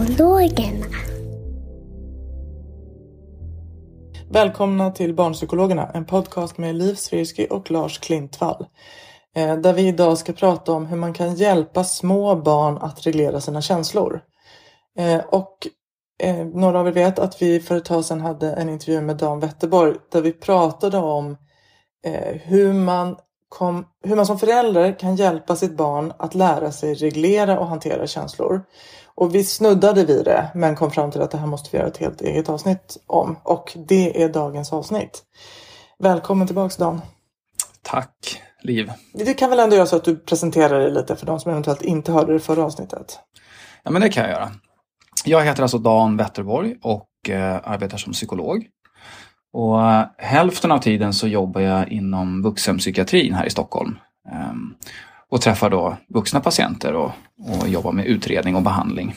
Barnpsykologerna. Välkomna till Barnpsykologerna, en podcast med Liv Svirsky och Lars Klintvall. Eh, där vi idag ska prata om hur man kan hjälpa små barn att reglera sina känslor. Eh, och eh, några av er vet att vi för ett tag sedan hade en intervju med Dan Wetterborg där vi pratade om hur man, kom, hur man som förälder kan hjälpa sitt barn att lära sig reglera och hantera känslor. Och vi snuddade vid det men kom fram till att det här måste vi göra ett helt eget avsnitt om. Och det är dagens avsnitt. Välkommen tillbaks Dan. Tack, Liv. Du kan väl ändå göra så att du presenterar dig lite för de som eventuellt inte hörde det förra avsnittet. Ja, men det kan jag göra. Jag heter alltså Dan Wetterborg och eh, arbetar som psykolog. Och eh, hälften av tiden så jobbar jag inom vuxenpsykiatrin här i Stockholm. Ehm, och träffar då vuxna patienter och, och jobbar med utredning och behandling.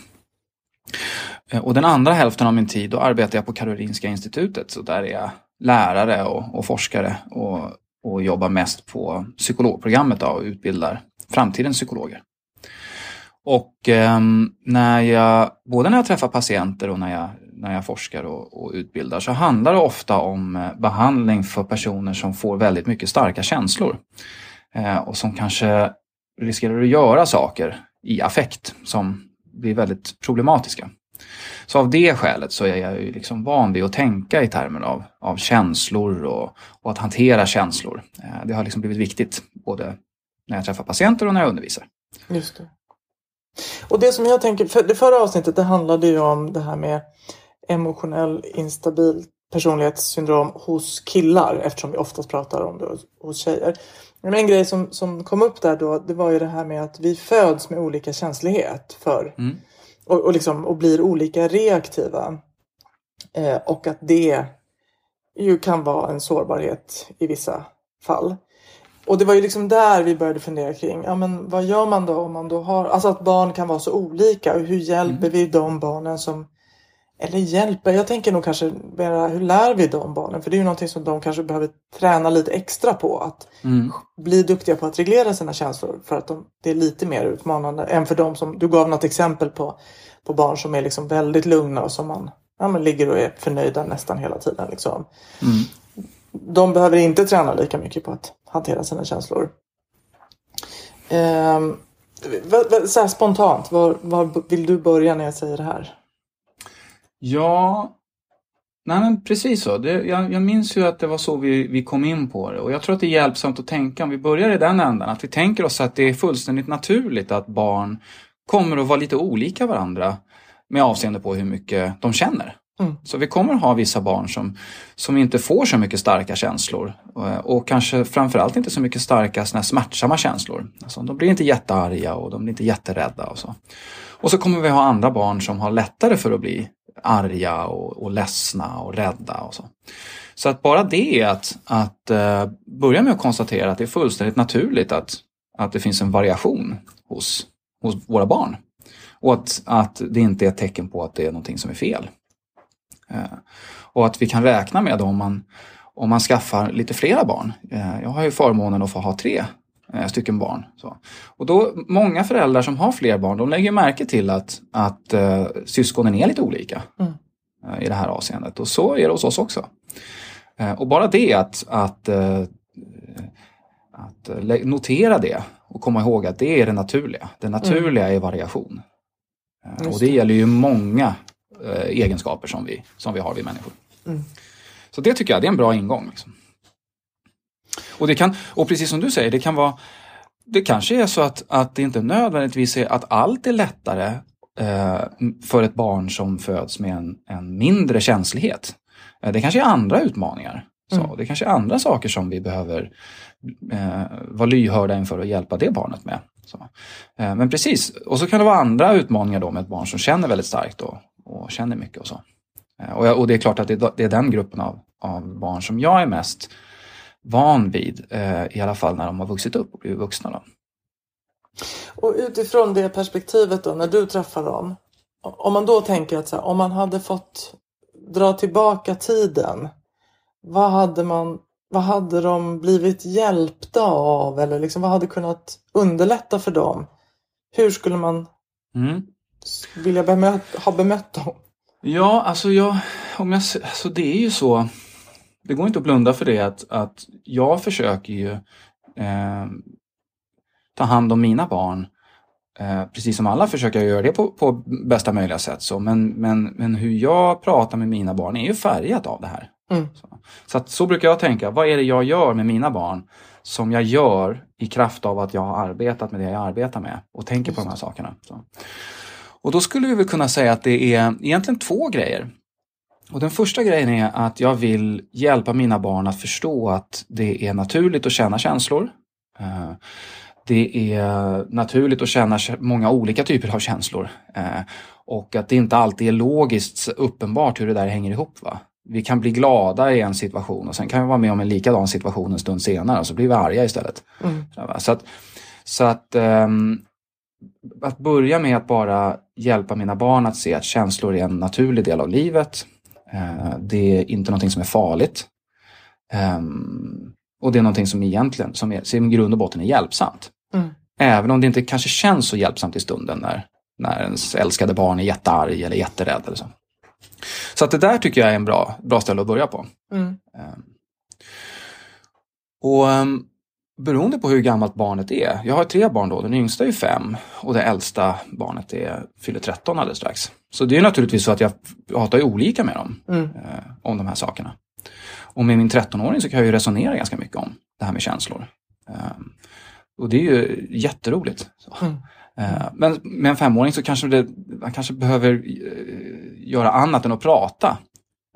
Eh, och den andra hälften av min tid då arbetar jag på Karolinska institutet. Så där är jag lärare och, och forskare och, och jobbar mest på psykologprogrammet då, och utbildar framtidens psykologer. Och eh, när jag, både när jag träffar patienter och när jag, när jag forskar och, och utbildar så handlar det ofta om eh, behandling för personer som får väldigt mycket starka känslor. Eh, och som kanske riskerar att göra saker i affekt som blir väldigt problematiska. Så av det skälet så är jag ju liksom van vid att tänka i termer av, av känslor och, och att hantera känslor. Eh, det har liksom blivit viktigt både när jag träffar patienter och när jag undervisar. Just det. Och det som jag tänker, för det förra avsnittet det handlade ju om det här med emotionell instabil personlighetssyndrom hos killar eftersom vi oftast pratar om det hos tjejer. Men en grej som, som kom upp där då det var ju det här med att vi föds med olika känslighet för Mm. och, och, liksom, och blir olika reaktiva. Eh, och att det ju kan vara en sårbarhet i vissa fall. Och det var ju liksom där vi började fundera kring, ja men vad gör man då om man då har, alltså att barn kan vara så olika och hur hjälper vi de barnen som, eller hjälper, jag tänker nog kanske mera, hur lär vi de barnen? För det är ju någonting som de kanske behöver träna lite extra på, att Mm. bli duktiga på att reglera sina känslor för att de, det är lite mer utmanande än för de som, du gav något exempel på, på barn som är liksom väldigt lugna och som man ja, men ligger och är förnöjda nästan hela tiden. Liksom. Mm. De behöver inte träna lika mycket på att hantera sina känslor. Ehm, så här spontant, var, var vill du börja när jag säger det här? Ja, nej men precis så. Det, jag, jag minns ju att det var så vi, vi kom in på det och jag tror att det är hjälpsamt att tänka, om vi börjar i den ändan, att vi tänker oss att det är fullständigt naturligt att barn kommer att vara lite olika varandra med avseende på hur mycket de känner. Mm. Så vi kommer ha vissa barn som, som inte får så mycket starka känslor och, och kanske framförallt inte så mycket starka såna smärtsamma känslor. Alltså, de blir inte jättearga och de blir inte jätterädda och så. Och så kommer vi ha andra barn som har lättare för att bli arga och, och ledsna och rädda och så. Så att bara det är att, att eh, börja med att konstatera att det är fullständigt naturligt att, att det finns en variation hos, hos våra barn. Och att, att det inte är ett tecken på att det är någonting som är fel. Eh, och att vi kan räkna med om man, om man skaffar lite flera barn. Eh, jag har ju förmånen att få ha tre stycken barn. Så. Och då, många föräldrar som har fler barn, de lägger märke till att, att uh, syskonen är lite olika Mm. uh, i det här avseendet. Och så är det hos oss också. Uh, och bara det att, att, att notera det och komma ihåg att det är det naturliga. Det naturliga är variation. Just och det gäller ju många egenskaper som vi, som vi har, vi människor. Mm. Så det tycker jag, det är en bra ingång. Liksom. Och, det kan, och precis som du säger, det kan vara det kanske är så att, att det inte nödvändigtvis är att allt är lättare eh, för ett barn som föds med en, en mindre känslighet. Eh, det kanske är andra utmaningar. Så, Mm. Det kanske är andra saker som vi behöver eh, vara lyhörda inför och hjälpa det barnet med. Så. Eh, men precis, och så kan det vara andra utmaningar då med ett barn som känner väldigt starkt och, och känner mycket och så. Eh, och, jag, och det är klart att det, är- det är den gruppen av, av barn som jag är mest van vid, eh, i alla fall när de har vuxit upp och blivit vuxna. Då. Och utifrån det perspektivet då, när du träffar dem. Om man då tänker att så här, om man hade fått dra tillbaka tiden. Vad hade, man, vad hade de blivit hjälpta av? Eller liksom, vad hade kunnat underlätta för dem? Hur skulle man Mm. vilja bemöt, ha bemött dem? Ja, alltså, jag, om jag, alltså det är ju så. Det går inte att blunda för det att, att jag försöker ju eh, ta hand om mina barn. Eh, precis som alla försöker jag göra det på, på bästa möjliga sätt. Så. Men, men, men hur jag pratar med mina barn är ju färgat av det här. Mm. Så, så, att, så brukar jag tänka, vad är det jag gör med mina barn som jag gör i kraft av att jag har arbetat med det jag arbetar med och tänker på de här sakerna. Så. Och då skulle vi väl kunna säga att det är egentligen två grejer. Och den första grejen är att jag vill hjälpa mina barn att förstå att det är naturligt att känna känslor. Eh, Det är naturligt att känna kä- många olika typer av känslor. Eh, Och att det inte alltid är logiskt uppenbart hur det där hänger ihop. Va? Vi kan bli glada i en situation och sen kan vi vara med om en likadan situation en stund senare och så blir vi arga istället. Mm. Så att, så att, ehm, att börja med att bara hjälpa mina barn att se att känslor är en naturlig del av livet. Eh, det är inte någonting som är farligt. Ehm, och det är någonting som egentligen, som, är, som i grund och botten är hjälpsamt. Mm. Även om det inte kanske känns så hjälpsamt i stunden när, när ens älskade barn är jättearg eller jätterädd. Eller så. så att det där tycker jag är en bra, bra ställe att börja på. Mm. Ehm. Och um, beroende på hur gammalt barnet är. Jag har tre barn då, den yngsta är fem och det äldsta barnet är, fyller 13 alldeles strax. Så det är naturligtvis så att jag pratar olika med dem Mm. eh, om de här sakerna. Och med min 13-åring så kan jag ju resonera ganska mycket om det här med känslor. Ehm, och det är ju jätteroligt. Mm. Eh, Men med en femåring så kanske det, man kanske behöver eh, göra annat än att prata.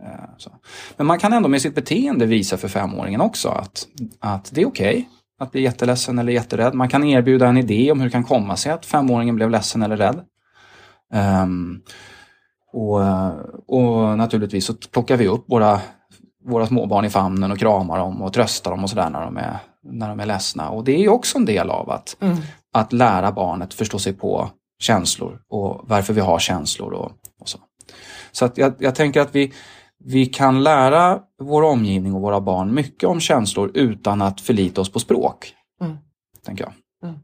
Eh. Men man kan ändå med sitt beteende visa för femåringen också att, att det är okej att bli jätteledsen eller jätterädd. Man kan erbjuda en idé om hur det kan komma sig att femåringen blev ledsen eller rädd. Ehm, och, och naturligtvis så plockar vi upp våra, våra småbarn i famnen och kramar dem och tröstar dem och sådär när de är, när de är ledsna. Och det är också en del av att, Mm. att lära barnet förstå sig på känslor och varför vi har känslor och, och så. Så att jag, jag tänker att vi, vi kan lära vår omgivning och våra barn mycket om känslor utan att förlita oss på språk. Mm. Tänker jag. Mm.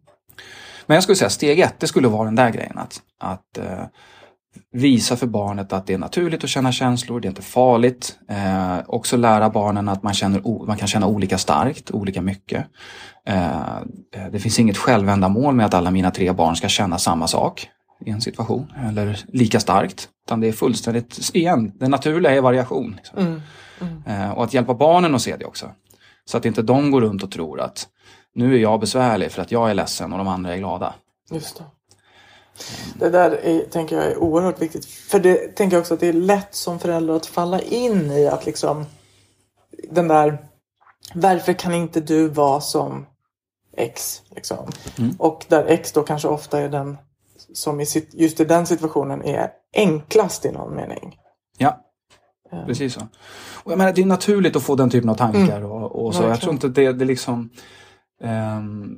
Men jag skulle säga steg ett, det skulle vara den där grejen att, att eh, visa för barnet att det är naturligt att känna känslor, det är inte farligt. Eh, också lära barnen att man, känner, man kan känna olika starkt, olika mycket. Eh, eh, det finns inget självändamål med att alla mina tre barn ska känna samma sak i en situation, eller lika starkt. Utan det är fullständigt, igen, det naturliga är variation. Liksom. Mm. Mm. Eh, och att hjälpa barnen att se det också. Så att inte de går runt och tror att nu är jag besvärlig för att jag är ledsen och de andra är glada. Just det. Det där är, tänker jag är oerhört viktigt. För det tänker jag också att det är lätt som förälder att falla in i att liksom den där varför kan inte du vara som X? Liksom. Mm. Och där X då kanske ofta är den som i sitt, just i den situationen är enklast i någon mening. Ja, Eh, precis så. Och jag menar, det är naturligt att få den typen av tankar och, och så. Jag Verkligen. tror inte det, det liksom... ehm,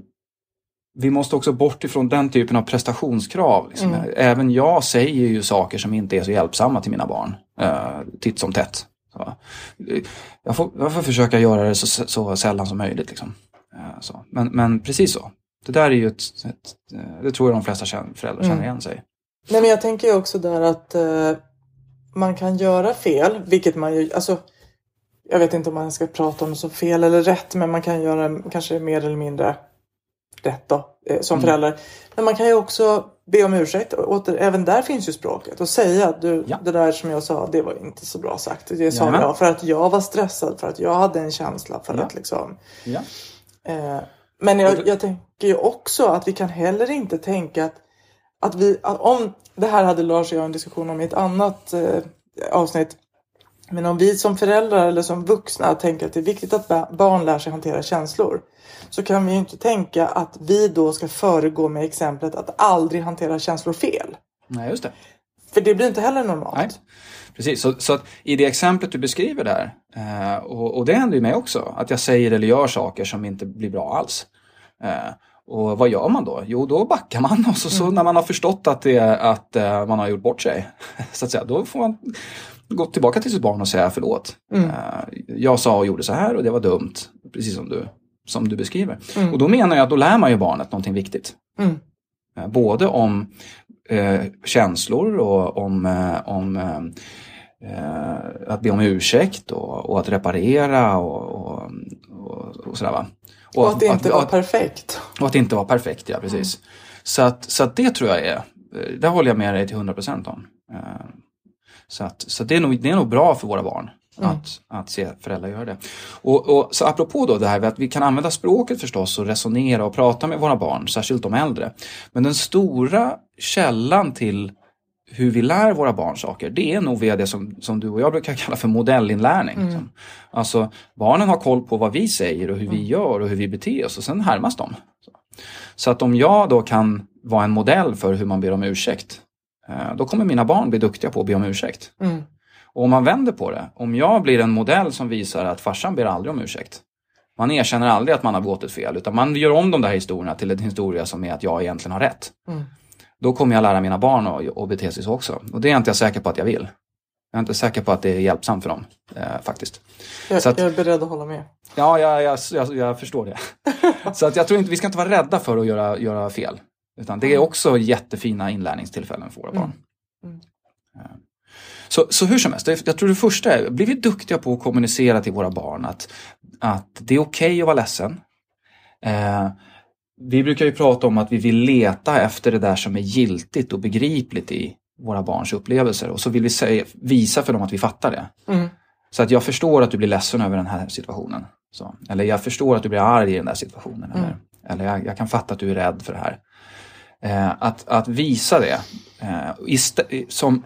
vi måste också bort ifrån den typen av prestationskrav. Liksom. Mm. Även jag säger ju saker som inte är så hjälpsamma till mina barn. Uh, titt som tätt. Så, jag, får, jag får försöka göra det så, så sällan som möjligt. Liksom. Eh, så. Men, men precis så. Det där är ju ett, ett det tror jag de flesta föräldrar känner Mm. igen sig. Nej men jag tänker ju också där att eh, man kan göra fel, vilket man ju, alltså jag vet inte om man ska prata om så fel eller rätt, men man kan göra kanske mer eller mindre rätt då, eh, som Mm. förälder. Men man kan ju också be om ursäkt. Och åter, även där finns ju språket. Och säga att du, Ja. det där som jag sa, det var inte så bra sagt. Det sa Jajamän. jag för att jag var stressad, för att jag hade en känsla för Ja. att liksom Ja. Eh, men jag, jag tänker ju också att vi kan heller inte tänka att, att vi, att om det här hade Lars och jag en diskussion om i ett annat eh, avsnitt. Men om vi som föräldrar eller som vuxna tänker att det är viktigt att ba- barn lär sig hantera känslor. Så kan vi ju inte tänka att vi då ska föregå med exemplet att aldrig hantera känslor fel. Nej, just det. För det blir inte heller normalt. Nej. Precis, så, så i det exemplet du beskriver där, eh, och, och det händer ju mig också, att jag säger eller gör saker som inte blir bra alls. Eh, och vad gör man då? Jo, då backar man och så, så när man har förstått att, det, att eh, man har gjort bort sig, så att säga, då får man gå tillbaka till sitt barn och säga förlåt. Eh, jag sa och gjorde så här och det var dumt, precis som du, som du beskriver. Och då menar jag att då lär man ju barnet någonting viktigt. Mm. Eh, Både om känslor och om, eh, om eh, eh, att be om ursäkt och, och att reparera och, och, och, och sådär va. Och att det inte var att, perfekt. och att inte var perfekt, ja precis. Så, att, så att det tror jag är, eh, det håller jag med dig till 100% om. Eh, Så, att, så det, är nog, det är nog bra för våra barn att, att se föräldrar göra det. Och, och, så apropå då det här att vi kan använda språket förstås och resonera och prata med våra barn, särskilt de äldre. Men den stora källan till hur vi lär våra barn saker, det är nog via det som, som du och jag brukar kalla för modellinlärning. liksom. Alltså barnen har koll på vad vi säger och hur vi gör och hur vi beter oss och sen härmas de. Så. så att om jag då kan vara en modell för hur man ber om ursäkt, eh, då kommer mina barn bli duktiga på att be om ursäkt. Mm. Och om man vänder på det, om jag blir en modell som visar att farsan ber aldrig om ursäkt. Man erkänner aldrig att man har begått ett fel, utan man gör om de där historierna till en historia som är att jag egentligen har rätt. Mm. Då kommer jag lära mina barn att, att bete sig så också. Och det är inte jag säker på att jag vill. Jag är inte säker på att det är hjälpsamt för dem, eh, faktiskt. Jag, att- jag är beredd att hålla med. Ja, jag, jag, jag, jag förstår det. så att jag tror inte, vi ska inte vara rädda för att göra, göra fel. Utan det är också jättefina inlärningstillfällen för våra barn. Mm. Eh, Så, så hur som helst, jag tror det första är, blir vi duktiga på att kommunicera till våra barn att, att det är okej att vara ledsen. Eh, vi brukar ju prata om att vi vill leta efter det där som är giltigt och begripligt i våra barns upplevelser och så vill vi säga, visa för dem att vi fattar det. Mm. Så att jag förstår att du blir ledsen över den här situationen. Så. Eller jag förstår att du blir arg i den där situationen. Eller, eller jag, jag kan fatta att du är rädd för det här. Eh, att, att visa det eh, som,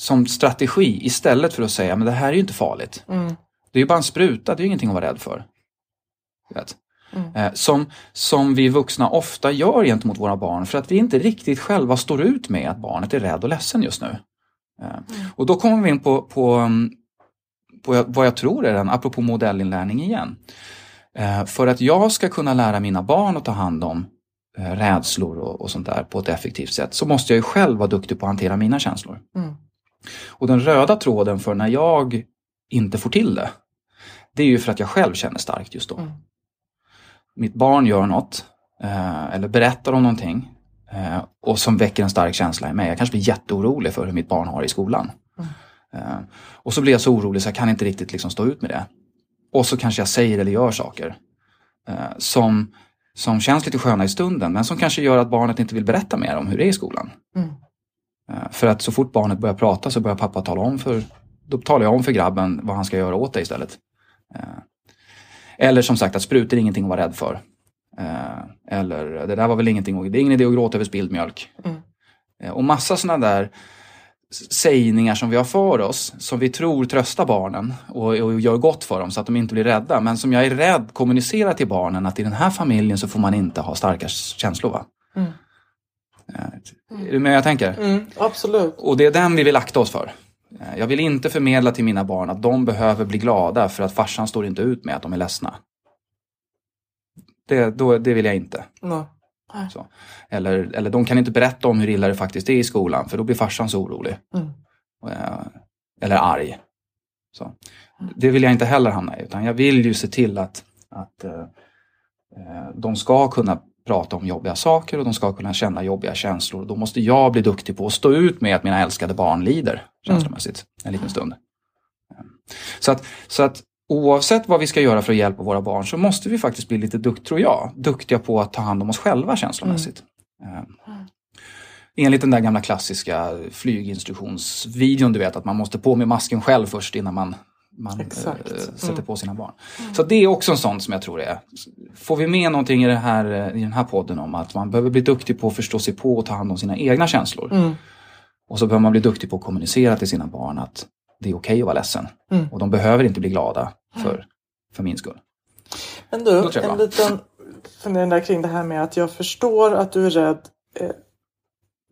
som strategi istället för att säga men det här är ju inte farligt. Mm. Det är ju bara en spruta, det är ju ingenting att vara rädd för. Vet? Eh, som, som vi vuxna ofta gör gentemot våra barn för att vi inte riktigt själva står ut med att barnet är rädd och ledsen just nu. Eh, Och då kommer vi in på, på, mm, på vad jag tror är en, apropå modellinlärning igen. Eh, för att jag ska kunna lära mina barn att ta hand om rädslor och, och sånt där på ett effektivt sätt så måste jag ju själv vara duktig på att hantera mina känslor. Mm. Och den röda tråden för när jag inte får till det, det är ju för att jag själv känner starkt just då. Mm. Mitt barn gör något, eh, eller berättar om någonting, eh, och som väcker en stark känsla i mig. Jag kanske blir jätteorolig för hur mitt barn har i skolan. Eh, och så blir jag så orolig så jag kan inte riktigt liksom stå ut med det. Och så kanske jag säger eller gör saker som, som känns lite sköna i stunden, men som kanske gör att barnet inte vill berätta mer om hur det är i skolan. Mm. Eh, För att så fort barnet börjar prata så börjar pappa tala om för, då talar jag om för grabben vad han ska göra åt det istället. Eh, Eller som sagt att sprutor är ingenting att vara rädd för. Eh, Eller det där var väl ingenting, det är ingen idé att gråta över spilld mjölk. Mm. Och massa sådana där sägningar som vi har för oss, som vi tror tröstar barnen och, och gör gott för dem så att de inte blir rädda. Men som jag är rädd kommunicerar till barnen att i den här familjen så får man inte ha starka känslor. Va? Mm. Eh, Är du med jag tänker? Mm, absolut. Och det är den vi vill akta oss för. Eh, Jag vill inte förmedla till mina barn att de behöver bli glada för att farsan står inte ut med att de är ledsna. Det, då, det vill jag inte. Nej. Så. Eller, eller de kan inte berätta om hur illa det faktiskt är i skolan för då blir farsan så orolig. Mm. Eh, Eller arg. Så. Det vill jag inte heller hamna i, utan jag vill ju se till att, att de ska kunna prata om jobbiga saker och de ska kunna känna jobbiga känslor. Då måste jag bli duktig på att stå ut med att mina älskade barn lider känslomässigt en liten stund. Så att, så att oavsett vad vi ska göra för att hjälpa våra barn så måste vi faktiskt bli lite dukt, tror jag, duktiga på att ta hand om oss själva känslomässigt. Mm. Enligt den där gamla klassiska flyginstruktionsvideon, du vet att man måste på med masken själv först innan man, man äh, sätter mm. på sina barn. Mm. Så det är också en sån som jag tror är, får vi med någonting i, det här, i den här podden om att man behöver bli duktig på att förstå sig på och ta hand om sina egna känslor. Mm. Och så behöver man bli duktig på att kommunicera till sina barn att det är okej okay att vara ledsen. Mm. Och de behöver inte bli glada för, för min skull. Men du, en liten fundering där kring det här med att jag förstår att du är rädd eh,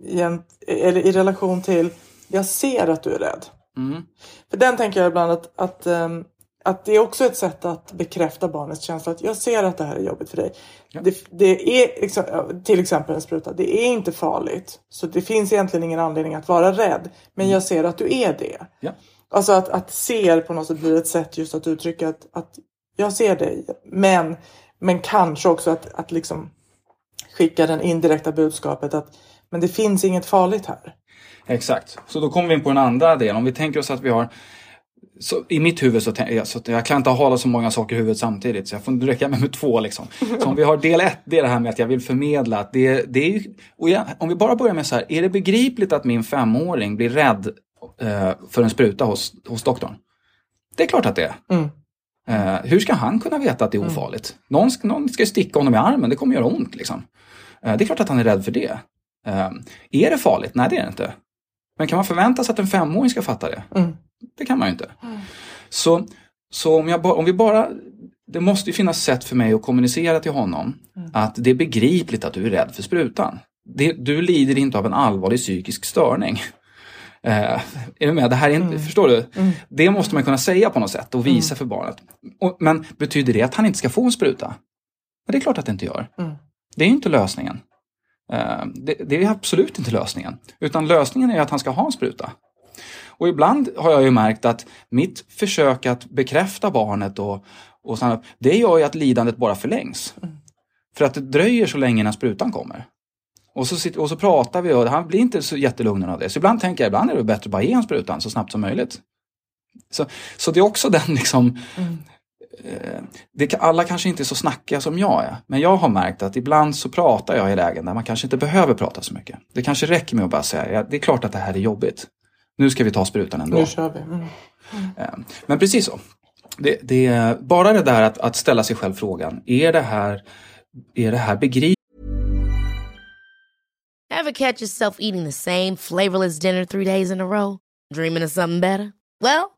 i, eller i relation till jag ser att du är rädd. Mm. För den tänker jag ibland att, att, um, att det är också ett sätt att bekräfta barnets känsla att jag ser att det här är jobbigt för dig. Ja. Det, det, är liksom, till exempel en spruta, det är inte farligt. Så det finns egentligen ingen anledning att vara rädd. Men mm. jag ser att du är det. Ja. Alltså att, att se på något sätt blir ett sätt just att uttrycka att, att jag ser dig. Men, men kanske också att, att liksom skicka den indirekta budskapet att men det finns inget farligt här. Exakt, så då kommer vi in på den andra delen. Om vi tänker oss att vi har så I mitt huvud så, jag, så jag kan inte ha så många saker i huvudet samtidigt så jag får räcka med, med två. Liksom. Så om vi har del ett, det är det här med att jag vill förmedla att det, det är och jag, Om vi bara börjar med så här, är det begripligt att min femåring blir rädd eh, för en spruta hos, hos doktorn? Det är klart att det är. Mm. Eh, hur ska han kunna veta att det är mm. ofarligt? Mm. Någon, någon ska sticka honom i armen, det kommer göra ont. Liksom. Eh, det är klart att han är rädd för det. Um, är det farligt? Nej, det är det inte. Men kan man förvänta sig att en femåring ska fatta det? Mm. Det kan man ju inte. Mm. Så, så om, jag, om vi bara... Det måste ju finnas sätt för mig att kommunicera till honom mm. att det är begripligt att du är rädd för sprutan. Det, du lider inte av en allvarlig psykisk störning. Uh, är du med? Det här är inte, mm. Förstår du? Mm. Det måste man kunna säga på något sätt och visa mm. för barnet. Och, men betyder det att han inte ska få en spruta? Men det är klart att det inte gör. Mm. Det är inte lösningen. Eh, det, det, är absolut inte lösningen. Utan lösningen är att han ska ha en spruta. Och ibland har jag ju märkt att mitt försök att bekräfta barnet och, och sånt, det gör ju att lidandet bara förlängs. Mm. För att det dröjer så länge innan sprutan kommer. Och så, sitter, och så pratar vi och han blir inte så jättelugnad av det. Så ibland tänker jag ibland är det bättre att bara ge en sprutan så snabbt som möjligt. Så, så det är också den liksom mm. Eh, det, alla kanske inte är så snackiga som jag är. Men jag har märkt att ibland så pratar jag i lägen där man kanske inte behöver prata så mycket. Det kanske räcker med att bara säga, ja, det är klart att det här är jobbigt. Nu ska vi ta sprutan ändå. Nu kör vi. Mm. Mm. Men precis så. Det, det, bara det där att, att ställa sig själv frågan, är det här, är det här begripligt? Have catch yourself eating the same flavorless dinner three days in a row? Dreaming of something better? Well,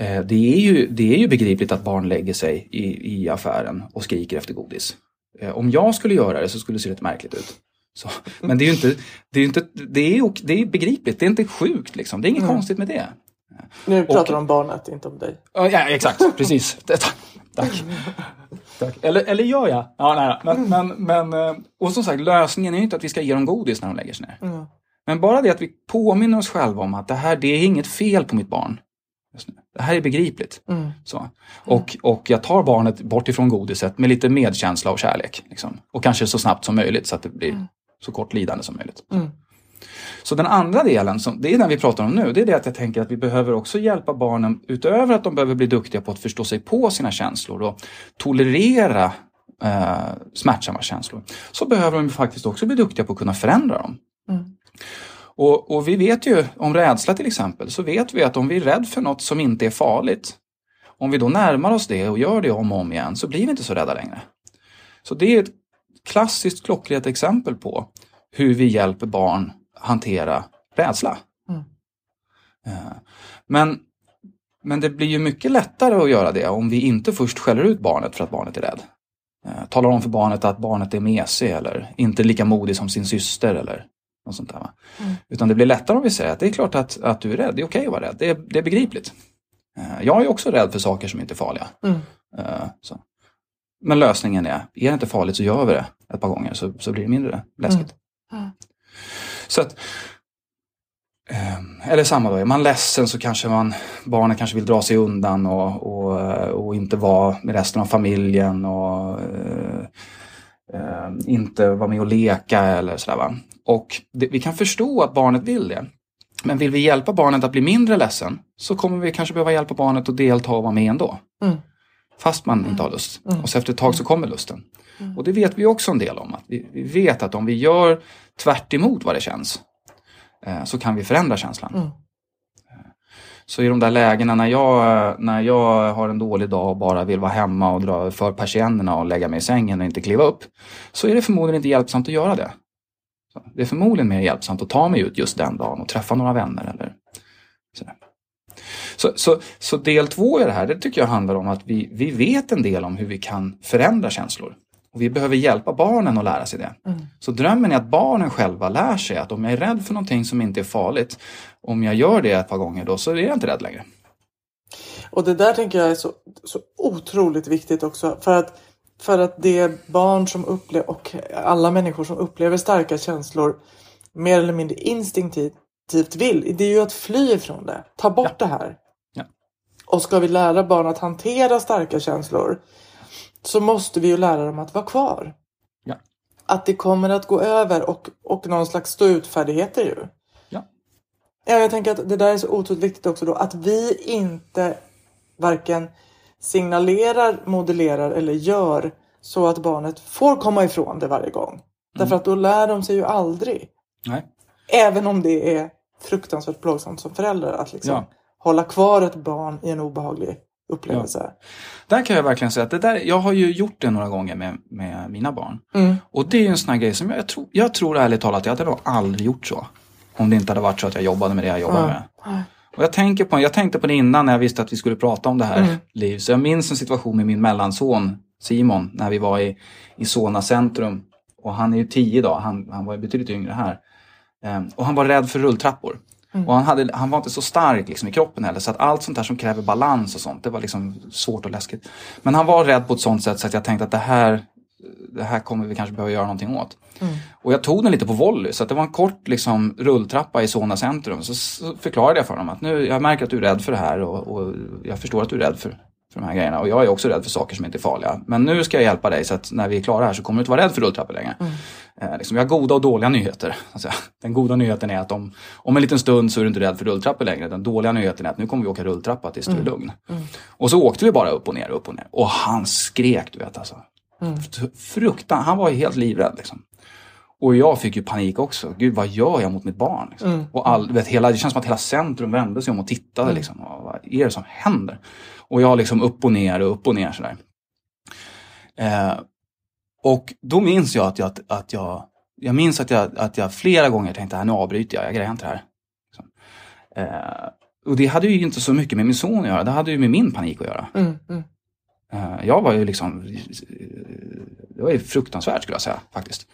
Mm. Eh, det, är ju, det är ju begripligt att barn lägger sig i, i affären och skriker efter godis. Eh, om jag skulle göra det så skulle det se lite märkligt ut. Så, men det är ju inte, det är, inte, det är, det är begripligt, det är inte sjukt liksom. Det är inget Mm. konstigt med det. Nu pratar Och- du om barnet, inte om dig. Ja, exakt, precis. Tack. Tack. Tack. Eller, eller gör jag? Ja, nej, men, men, men, eh, och som sagt, lösningen är ju inte att vi ska ge dem godis när de lägger sig ner. Mm. Men bara det att vi påminner oss själva om att det här, det är inget fel på mitt barn. Det här är begripligt. Mm. Så. Och, och jag tar barnet bort ifrån godiset med lite medkänsla och kärlek. Liksom. Och kanske så snabbt som möjligt så att det blir så kort lidande som möjligt. Mm. Så den andra delen, som, det är den vi pratar om nu, det är det att jag tänker att vi behöver också hjälpa barnen, utöver att de behöver bli duktiga på att förstå sig på sina känslor och tolerera eh, smärtsamma känslor, så behöver de faktiskt också bli duktiga på att kunna förändra dem. Mm. Och, och vi vet ju om rädsla till exempel, så vet vi att om vi är rädd för något som inte är farligt, om vi då närmar oss det och gör det om och om igen, så blir vi inte så rädda längre. Så det är ett klassiskt klockrent exempel på hur vi hjälper barn hantera rädsla. Mm. Eh, Men, men det blir ju mycket lättare att göra det om vi inte först skäller ut barnet för att barnet är rädd. Eh, Talar om för barnet att barnet är mesig eller inte lika modig som sin syster eller något sånt där. Mm. Utan det blir lättare om vi säger att det är klart att, att du är rädd, det är okej att vara rädd, det är, det är begripligt. Eh, Jag är också rädd för saker som inte är farliga. Mm. Eh, Så. Men lösningen är, är det inte farligt så gör vi det ett par gånger så, så blir det mindre läskigt. Mm. Så att, eh, eller samma då, är man ledsen så kanske man, barnet kanske vill dra sig undan och, och, och inte vara med resten av familjen och eh, eh, inte vara med och leka eller sådär. Va? Och det, vi kan förstå att barnet vill det. Men vill vi hjälpa barnet att bli mindre ledsen så kommer vi kanske behöva hjälpa barnet att delta och vara med ändå. Mm. Fast man inte har lust. Mm. Och så efter ett tag så kommer lusten. Och det vet vi också en del om. Att vi, vi vet att om vi gör tvärt emot vad det känns eh, så kan vi förändra känslan. Mm. Så i de där lägena när jag, när jag har en dålig dag och bara vill vara hemma och dra för persiennerna och lägga mig i sängen och inte kliva upp. Så är det förmodligen inte hjälpsamt att göra det. Det är förmodligen mer hjälpsamt att ta mig ut just den dagen och träffa några vänner. Eller sådär. Så, så, så del två i det här, det tycker jag handlar om att vi, vi vet en del om hur vi kan förändra känslor. Och vi behöver hjälpa barnen att lära sig det. Mm. Så drömmen är att barnen själva lär sig att om jag är rädd för någonting som inte är farligt, om jag gör det ett par gånger då så är jag inte rädd längre. Och det där tänker jag är så, så otroligt viktigt också. För att, för att det barn som upplever, och alla människor som upplever starka känslor mer eller mindre instinktivt vill, det är ju att fly ifrån det. Ta bort det här. Ja. Och ska vi lära barn att hantera starka känslor så måste vi ju lära dem att vara kvar. Ja. Att det kommer att gå över och, och någon slags stå ut-färdigheter ju. Ja. Ja, jag tänker att det där är så otroligt viktigt också då. Att vi inte varken signalerar, modellerar eller gör så att barnet får komma ifrån det varje gång. Därför att då lär de sig ju aldrig. Nej. Även om det är fruktansvärt plågsamt som förälder att liksom Ja. hålla kvar ett barn i en obehaglig upplevelse. Där kan jag verkligen säga att det där, jag har ju gjort det några gånger med, med mina barn. Mm. Och det är ju en sån här grej som jag, jag, tror, jag tror ärligt talat, jag hade nog aldrig gjort så. Om det inte hade varit så att jag jobbade med det jag jobbar Ja. med. Och jag, tänker på, jag tänkte på det innan när jag visste att vi skulle prata om det här, Mm. Liv. Så jag minns en situation med min mellanson Simon, när vi var i, i Solna centrum. Och han är ju tio idag, han, han var ju betydligt yngre här. Ehm, och han var rädd för rulltrappor. Och han, hade, han var inte så stark liksom, i kroppen heller, så att allt sånt där som kräver balans och sånt, det var liksom svårt och läskigt. Men han var rädd på ett sånt sätt så att jag tänkte att det här, det här kommer vi kanske behöva göra någonting åt. Och jag tog den lite på volley, så att det var en kort liksom, rulltrappa i Solna centrum. Så, så förklarade jag för honom att nu, jag märker att du är rädd för det här och, och jag förstår att du är rädd för, för de här grejerna. Och jag är också rädd för saker som inte är farliga. Men nu ska jag hjälpa dig så att när vi är klara här så kommer du inte vara rädd för rulltrappor längre. Eh, liksom, jag har goda och dåliga nyheter. så att säga. Den goda nyheten är att om, om en liten stund så är du inte rädd för rulltrappor längre. Den dåliga nyheten är att nu kommer vi åka rulltrappa tills du är lugn. Och så åkte vi bara upp och ner, upp och ner. Och han skrek, du vet alltså. Fruktan, han var ju helt livrädd liksom. Och jag fick ju panik också. Gud, vad gör jag mot mitt barn? Liksom. Och all, vet, hela, det känns som att hela centrum vände sig om och tittade. Liksom. Och, vad är det som händer? Och jag liksom upp och ner och upp och ner sådär. Eh, och då minns jag att jag, att jag, jag minns att jag, att jag flera gånger tänkte, här, nu avbryter jag, jag grejar inte det här. Liksom. Eh, och det hade ju inte så mycket med min son att göra, det hade ju med min panik att göra. Mm, mm. Jag var ju liksom, det var ju fruktansvärt skulle jag säga faktiskt.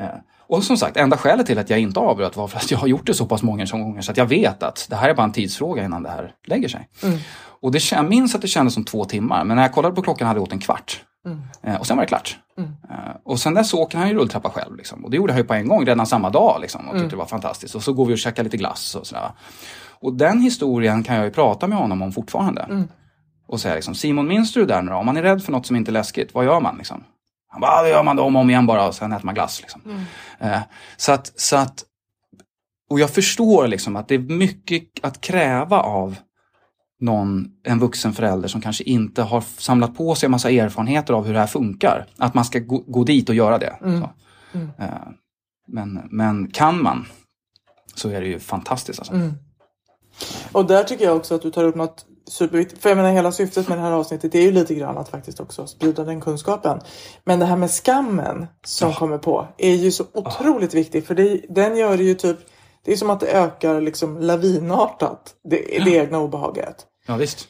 Eh, och som sagt, enda skälet till att jag inte avbröt var för att jag har gjort det så pass många gånger så att jag vet att det här är bara en tidsfråga innan det här lägger sig. Mm. Och det, jag minns att det kändes som två timmar, men när jag kollade på klockan hade det gått en kvart. Mm. Eh, och sen var det klart. Mm. Eh, och sen dess åker han ju rulltrappa själv. Liksom. Och det gjorde han ju på en gång, redan samma dag. Liksom, och tyckte Mm. det var fantastiskt. Och så går vi och käkar lite glass och sådär. Och den historien kan jag ju prata med honom om fortfarande. Mm. Och säga liksom, Simon minns du det där nu då? Om man är rädd för något som inte är läskigt, vad gör man? Liksom? Han bara, "Ah, det gör man då om och om igen bara och sen äter man glass. Liksom. Eh, så att, så att, och jag förstår liksom att det är mycket att kräva av någon, en vuxen förälder som kanske inte har samlat på sig en massa erfarenheter av hur det här funkar. Att man ska gå, gå dit och göra det. Mm. Så. Eh, Men, men kan man så är det ju fantastiskt. Alltså. Mm. Och där tycker jag också att du tar upp något superviktigt. För jag menar hela syftet med det här avsnittet är ju lite grann att faktiskt också sprida den kunskapen. Men det här med skammen som kommer på är ju så otroligt viktigt. För det, den gör det ju typ, det är som att det ökar liksom lavinartat det, det egna obehaget. Ja, visst.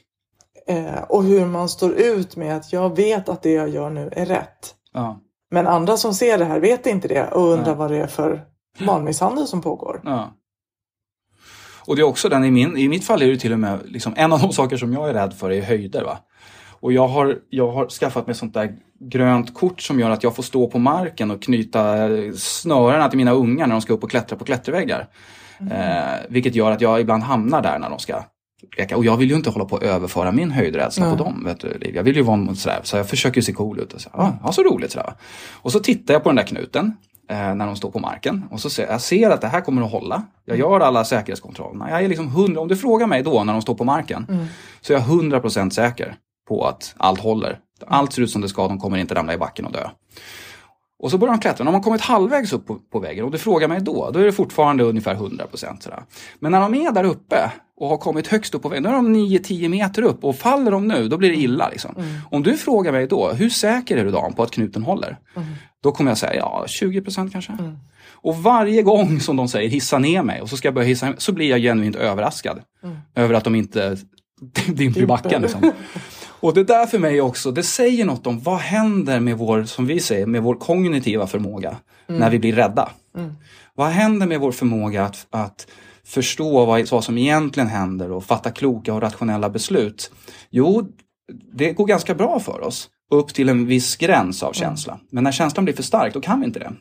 Eh, och hur man står ut med att jag vet att det jag gör nu är rätt. Ja. Men andra som ser det här vet inte det och undrar Nej. vad det är för barnmisshandel som pågår. Ja. Och det är också den, i, min, i mitt fall är det till och med liksom, en av de saker som jag är rädd för är höjder. Va? Och jag har, jag har skaffat mig sånt där grönt kort som gör att jag får stå på marken och knyta snörena till mina ungar när de ska upp och klättra på klätterväggar. Eh, vilket gör att jag ibland hamnar där när de ska leka. Och jag vill ju inte hålla på att överföra min höjdrädsla på dem. Vet du, Liv. Jag vill ju vara sådär, så jag försöker se cool ut. Och så, ah, ja, så roligt sådär. Och så tittar jag på den där knuten när de står på marken. Och så ser jag ser att det här kommer att hålla. Jag gör alla säkerhetskontrollerna. Jag är liksom hundra, om du frågar mig då när de står på marken. Så är jag hundra procent säker på att allt håller. Allt ser ut som det ska, de kommer inte ramla i backen och dö. Och så börjar de klättra. När de har kommit halvvägs upp på, på väggen och du frågar mig då, då är det fortfarande ungefär 100% sådär. Men när de är där uppe och har kommit högst upp på väggen, då är de 9-10 meter upp och faller de nu, då blir det illa. Liksom. Om du frågar mig då, hur säker är du Dan på att knuten håller? Då kommer jag säga, ja 20% kanske. Och varje gång som de säger hissa ner mig och så ska jag börja hissa så blir jag genuint överraskad. Över att de inte dimper i backen. Liksom. Och det där för mig också, det säger något om vad händer med vår, som vi säger, med vår kognitiva förmåga när vi blir rädda. Vad händer med vår förmåga att, att förstå vad, vad som egentligen händer och fatta kloka och rationella beslut? Jo, det går ganska bra för oss upp till en viss gräns av känsla. Men när känslan blir för stark, då kan vi inte det.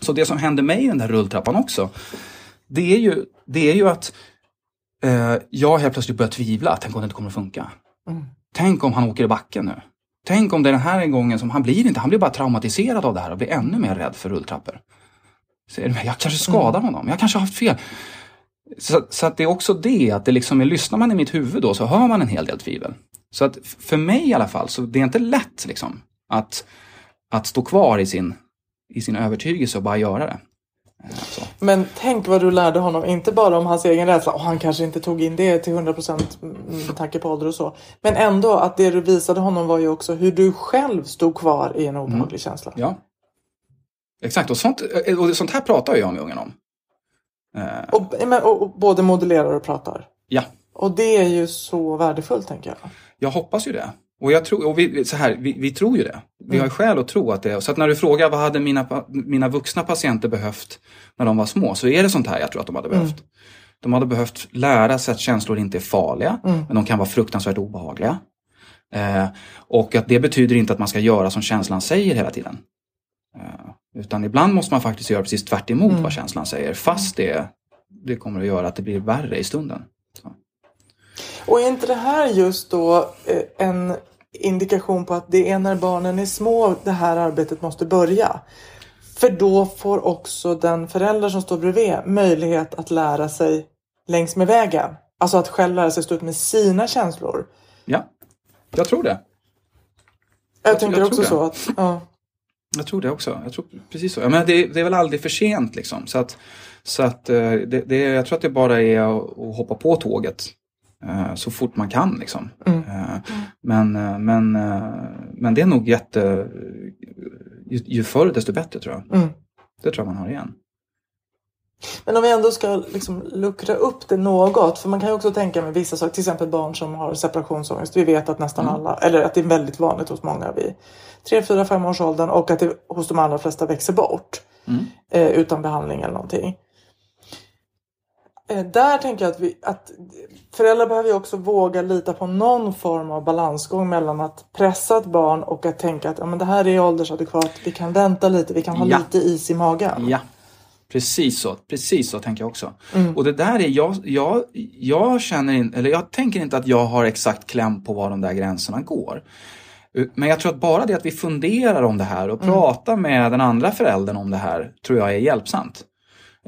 Så det som händer mig i den där rulltrappan också, det är ju, det är ju att eh, jag helt plötsligt börjar tvivla. Tänk om det inte kommer att funka. Tänk om han åker i backen nu. Tänk om det är den här gången som han blir inte, han blir bara traumatiserad av det här och blir ännu mer rädd för rulltrappor. Jag kanske skadar honom, jag kanske har haft fel. Så, så att det är också det, att det liksom lyssnar man i mitt huvud då så hör man en hel del tvivel. Så att för mig i alla fall, så det är inte lätt liksom att, att stå kvar i sin, i sin övertygelse och bara göra det. Eh, Så. Men tänk vad du lärde honom, inte bara om hans egen rädsla, och han kanske inte tog in det till 100% med tanke på ålder och så. Men ändå att det du visade honom var ju också hur du själv stod kvar i en obehaglig känsla. Ja. Exakt, och sånt, och sånt här pratar jag med ungen om. Eh, Och, och, och både modellerar och pratar. ja, Och det är ju så värdefullt tänker jag. jag hoppas ju det. Och, jag tror, och vi, så här, vi, vi tror ju det. Vi har ju skäl att tro att det är. Så att när du frågar vad hade mina, mina vuxna patienter behövt när de var små, så är det sånt här jag tror att de hade behövt. De hade behövt lära sig att känslor inte är farliga, men de kan vara fruktansvärt obehagliga. Eh, och att det betyder inte att man ska göra som känslan säger hela tiden. Eh, utan ibland måste man faktiskt göra precis tvärt emot vad känslan säger, fast det, det kommer att göra att det blir värre i stunden. Så. Och är inte det här just då eh, en indikation på att det är när barnen är små det här arbetet måste börja? För då får också den förälder som står bredvid möjlighet att lära sig längs med vägen. Alltså att själv lära sig stå ut med sina känslor. Ja, jag tror det. Jag, Jag tänker jag också tror så att... Ja. Jag tror det också. Jag tror precis så. Jag menar, det, det är väl aldrig för sent liksom. Så att, så att eh, det, det, jag tror att det bara är att, att hoppa på tåget så fort man kan liksom. Eh, Men, eh, men, eh, men det är nog jätte... Ju, ju förr desto bättre tror jag. Mm. Det tror jag man har igen. Men om vi ändå ska liksom luckra upp det något, för man kan ju också tänka med vissa saker, till exempel barn som har separationsångest. Vi vet att nästan Mm. alla, eller att det är väldigt vanligt hos många vid 3, 4, 5 års åldern och att det hos de allra flesta växer bort Mm. eh, utan behandling eller någonting. Eh, där tänker jag att, vi, att föräldrar behöver ju också våga lita på någon form av balansgång mellan att pressa ett barn och att tänka att ja, men det här är åldersadekvat, vi kan vänta lite, vi kan ha Ja. lite is i magen. Ja, precis så. Precis så tänker jag också. Och det där är, jag, jag, jag känner in, eller jag tänker inte att jag har exakt kläm på var de där gränserna går. Men jag tror att bara det att vi funderar om det här och pratar med den andra föräldern om det här tror jag är hjälpsamt.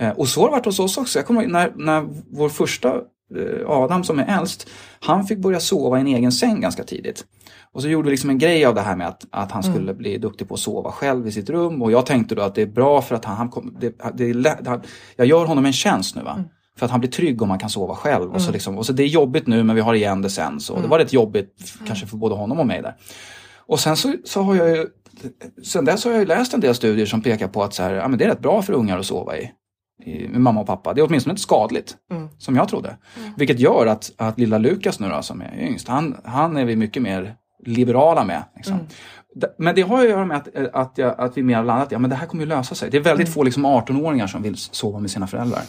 Eh, Och så har det varit hos oss också. Jag kommer ihåg när, när vår första eh, Adam som är äldst, han fick börja sova i en egen säng ganska tidigt. Och så gjorde vi liksom en grej av det här med att, att han skulle bli duktig på att sova själv i sitt rum. Och jag tänkte då att det är bra för att han, han kom, det, det är lätt, han, jag gör honom en tjänst nu va. För att han blir trygg om han kan sova själv. Och, så liksom, och så det är jobbigt nu men vi har igen det sen. Så det var rätt jobbigt f- kanske för både honom och mig där. Och sen så, så har jag ju, sen dess har jag läst en del studier som pekar på att så här, ja, men det är rätt bra för ungar att sova i med mamma och pappa. Det är åtminstone inte skadligt, som jag trodde. Vilket gör att, att lilla Lukas nu då, som är yngst, han, han är vi mycket mer liberala med. Liksom. D- Men det har ju att göra med att, eh, att, jag, att vi mer har landat, ja men det här kommer ju lösa sig. Det är väldigt få liksom 18-åringar som vill sova med sina föräldrar.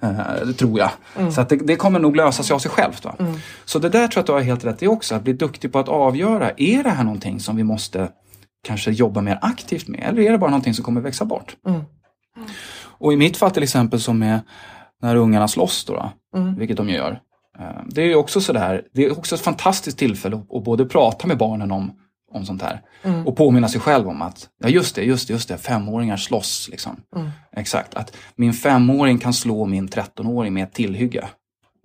Eh, det tror jag. Så att det, det kommer nog lösa sig av sig självt. Va? Så det där tror jag att du har helt rätt i också. Att bli duktig på att avgöra, är det här någonting som vi måste kanske jobba mer aktivt med? Eller är det bara någonting som kommer växa bort? Och i mitt fall till exempel som är när ungarna slåss då, då vilket de gör. eh, Det är också sådär, det är också ett fantastiskt tillfälle att, både prata med barnen om, om sånt här och påminna sig själv om att, ja just det, just det, just det, femåringar slåss liksom. Exakt, att min femåring kan slå min 13-åring med ett tillhygge.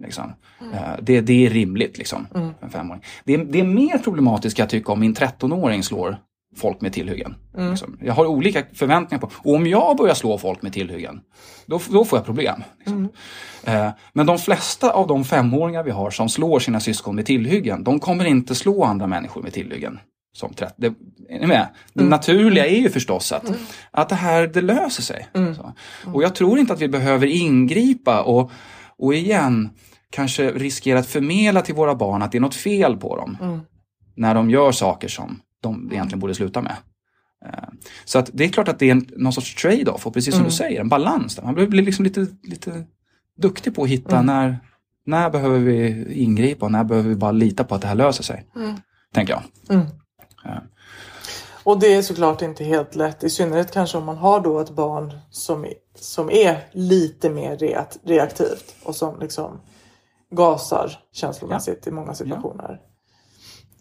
Liksom. Eh, Det, det är rimligt liksom, för en femåring. Det, är- det är mer problematiskt jag tycka om min 13-åring slår folk med tillhyggen. Liksom. Jag har olika förväntningar på, och om jag börjar slå folk med tillhyggen, då, då får jag problem. Liksom. Eh, Men de flesta av de femåringar vi har som slår sina syskon med tillhyggen, de kommer inte slå andra människor med tillhyggen. Som 30, det, är ni med? Det naturliga är ju förstås att, att det här det löser sig. Så. Och jag tror inte att vi behöver ingripa och, och igen kanske riskera att förmedla till våra barn att det är något fel på dem. När de gör saker som de egentligen borde sluta med. Eh, Så att det är klart att det är en, någon sorts trade-off och precis som du säger, en balans. Där. Man blir liksom lite, lite duktig på att hitta när, när behöver vi ingripa och när behöver vi bara lita på att det här löser sig. Tänker jag. Och det är såklart inte helt lätt, i synnerhet kanske om man har då ett barn som, är- som är lite mer reakt- reaktivt och som liksom gasar känslomässigt i många situationer.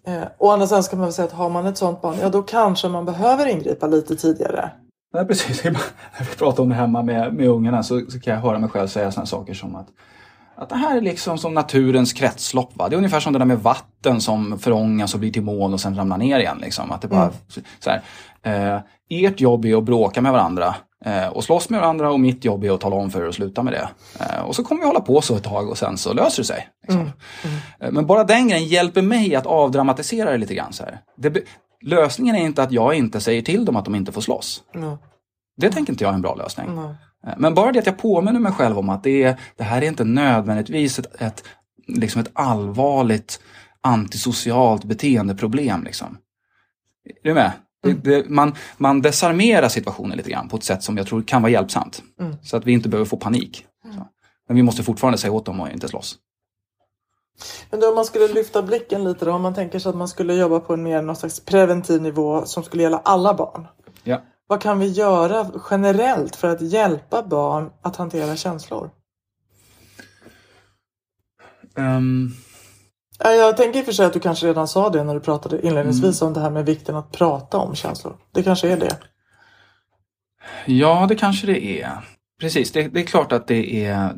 Eh, å andra sidan ska man väl säga att har man ett sånt barn, ja då kanske man behöver ingripa lite tidigare. Nej, precis. När vi pratar om det hemma med, med ungarna så, så kan jag höra mig själv säga sådana saker som att att det här är liksom som naturens kretslopp. Va? Det är ungefär som det där med vatten som förångas och blir till moln och sen ramlar ner igen. Liksom. Att det bara, så här, eh, ert jobb är att bråka med varandra och slåss med varandra och mitt jobb är att tala om för er att sluta med det. Eh, och så kommer vi hålla på så ett tag och sen så löser det sig. Liksom. Eh, Men bara den grejen hjälper mig att avdramatisera det lite grann. Så. Det, lösningen är inte att jag inte säger till dem att de inte får slåss. Mm. Det tänker inte jag är en bra lösning. Mm. Eh, Men bara det att jag påminner mig själv om att det, är, det här är inte nödvändigtvis ett, ett, liksom ett allvarligt antisocialt beteendeproblem. Liksom. Är du med? Det, det, man, man desarmerar situationen lite grann på ett sätt som jag tror kan vara hjälpsamt. Så att vi inte behöver få panik. Så. Men vi måste fortfarande säga åt dem att inte slåss. Men då om man skulle lyfta blicken lite då, om man tänker sig att man skulle jobba på en mer någon slags preventiv nivå som skulle gälla alla barn. Ja. Vad kan vi göra generellt för att hjälpa barn att hantera känslor? Ja, Jag tänker i och för sig att du kanske redan sa det när du pratade inledningsvis om det här med vikten att prata om känslor. Det kanske är det. Ja, det kanske det är. Precis, det, det är klart att det är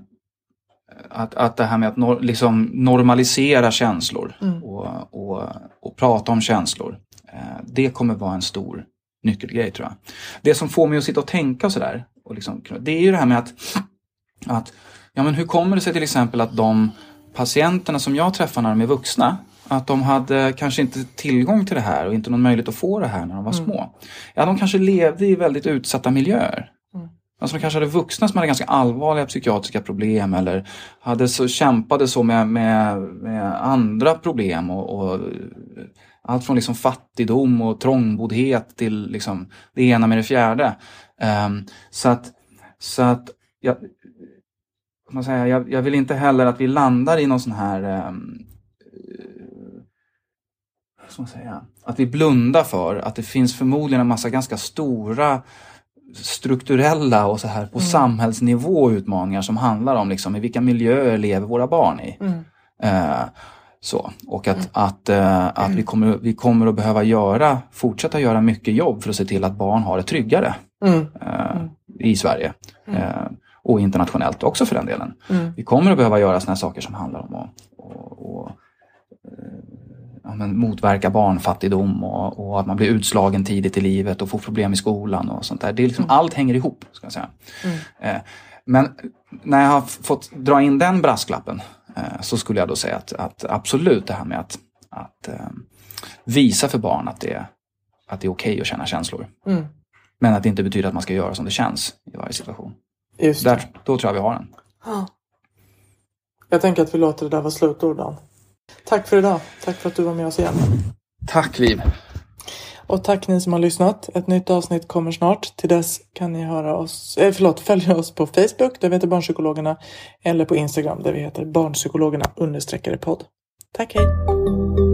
att, att det här med att nor, liksom normalisera känslor och, och, och prata om känslor. Eh, det kommer vara en stor nyckelgrej tror jag. Det som får mig att sitta och tänka sådär, och liksom, det är ju det här med att, att ja, men hur kommer det sig till exempel att de patienterna som jag träffar när de är vuxna, att de hade kanske inte tillgång till det här och inte någon möjlighet att få det här när de var små. Ja, de kanske levde i väldigt utsatta miljöer. Alltså de kanske hade vuxna som hade ganska allvarliga psykiatriska problem eller hade så, kämpade så med, med, med andra problem och, och allt från liksom fattigdom och trångboddhet till liksom det ena med det fjärde. Um, så att, så att jag, man säga, jag, jag, vill inte heller att vi landar i någon sån här um, man säga, att vi blundar för att det finns förmodligen en massa ganska stora strukturella och så här på mm. samhällsnivå utmaningar som handlar om liksom, i vilka miljöer lever våra barn i. Mm. Uh, så. Och att, mm. att, uh, att vi, kommer, vi kommer att behöva göra, fortsätta göra mycket jobb för att se till att barn har det tryggare uh, i Sverige. Och internationellt också för den delen. Vi kommer att behöva göra sådana saker som handlar om att och, och, ja, men motverka barnfattigdom och, och, att man blir utslagen tidigt i livet och får problem i skolan och sånt där. Det är liksom, mm. Allt hänger ihop. Ska jag säga. Mm. Eh, men när jag har fått dra in den brasklappen eh, så skulle jag då säga att, att, absolut det här med att, att eh, visa för barn att det, att det är okej okay att känna känslor. Mm. Men att det inte betyder att man ska göra som det känns i varje situation. Just Där, då tror jag vi har den. Jag tänker att vi låter det där vara slutord Dan. Tack för idag. Tack för att du var med oss igen. Tack Liv. Och tack ni som har lyssnat. Ett nytt avsnitt kommer snart. Till dess kan ni höra oss, eh, förlåt, följa oss på Facebook där vi heter Barnpsykologerna eller på Instagram där vi heter Barnpsykologerna understreckare podd. Tack, hej!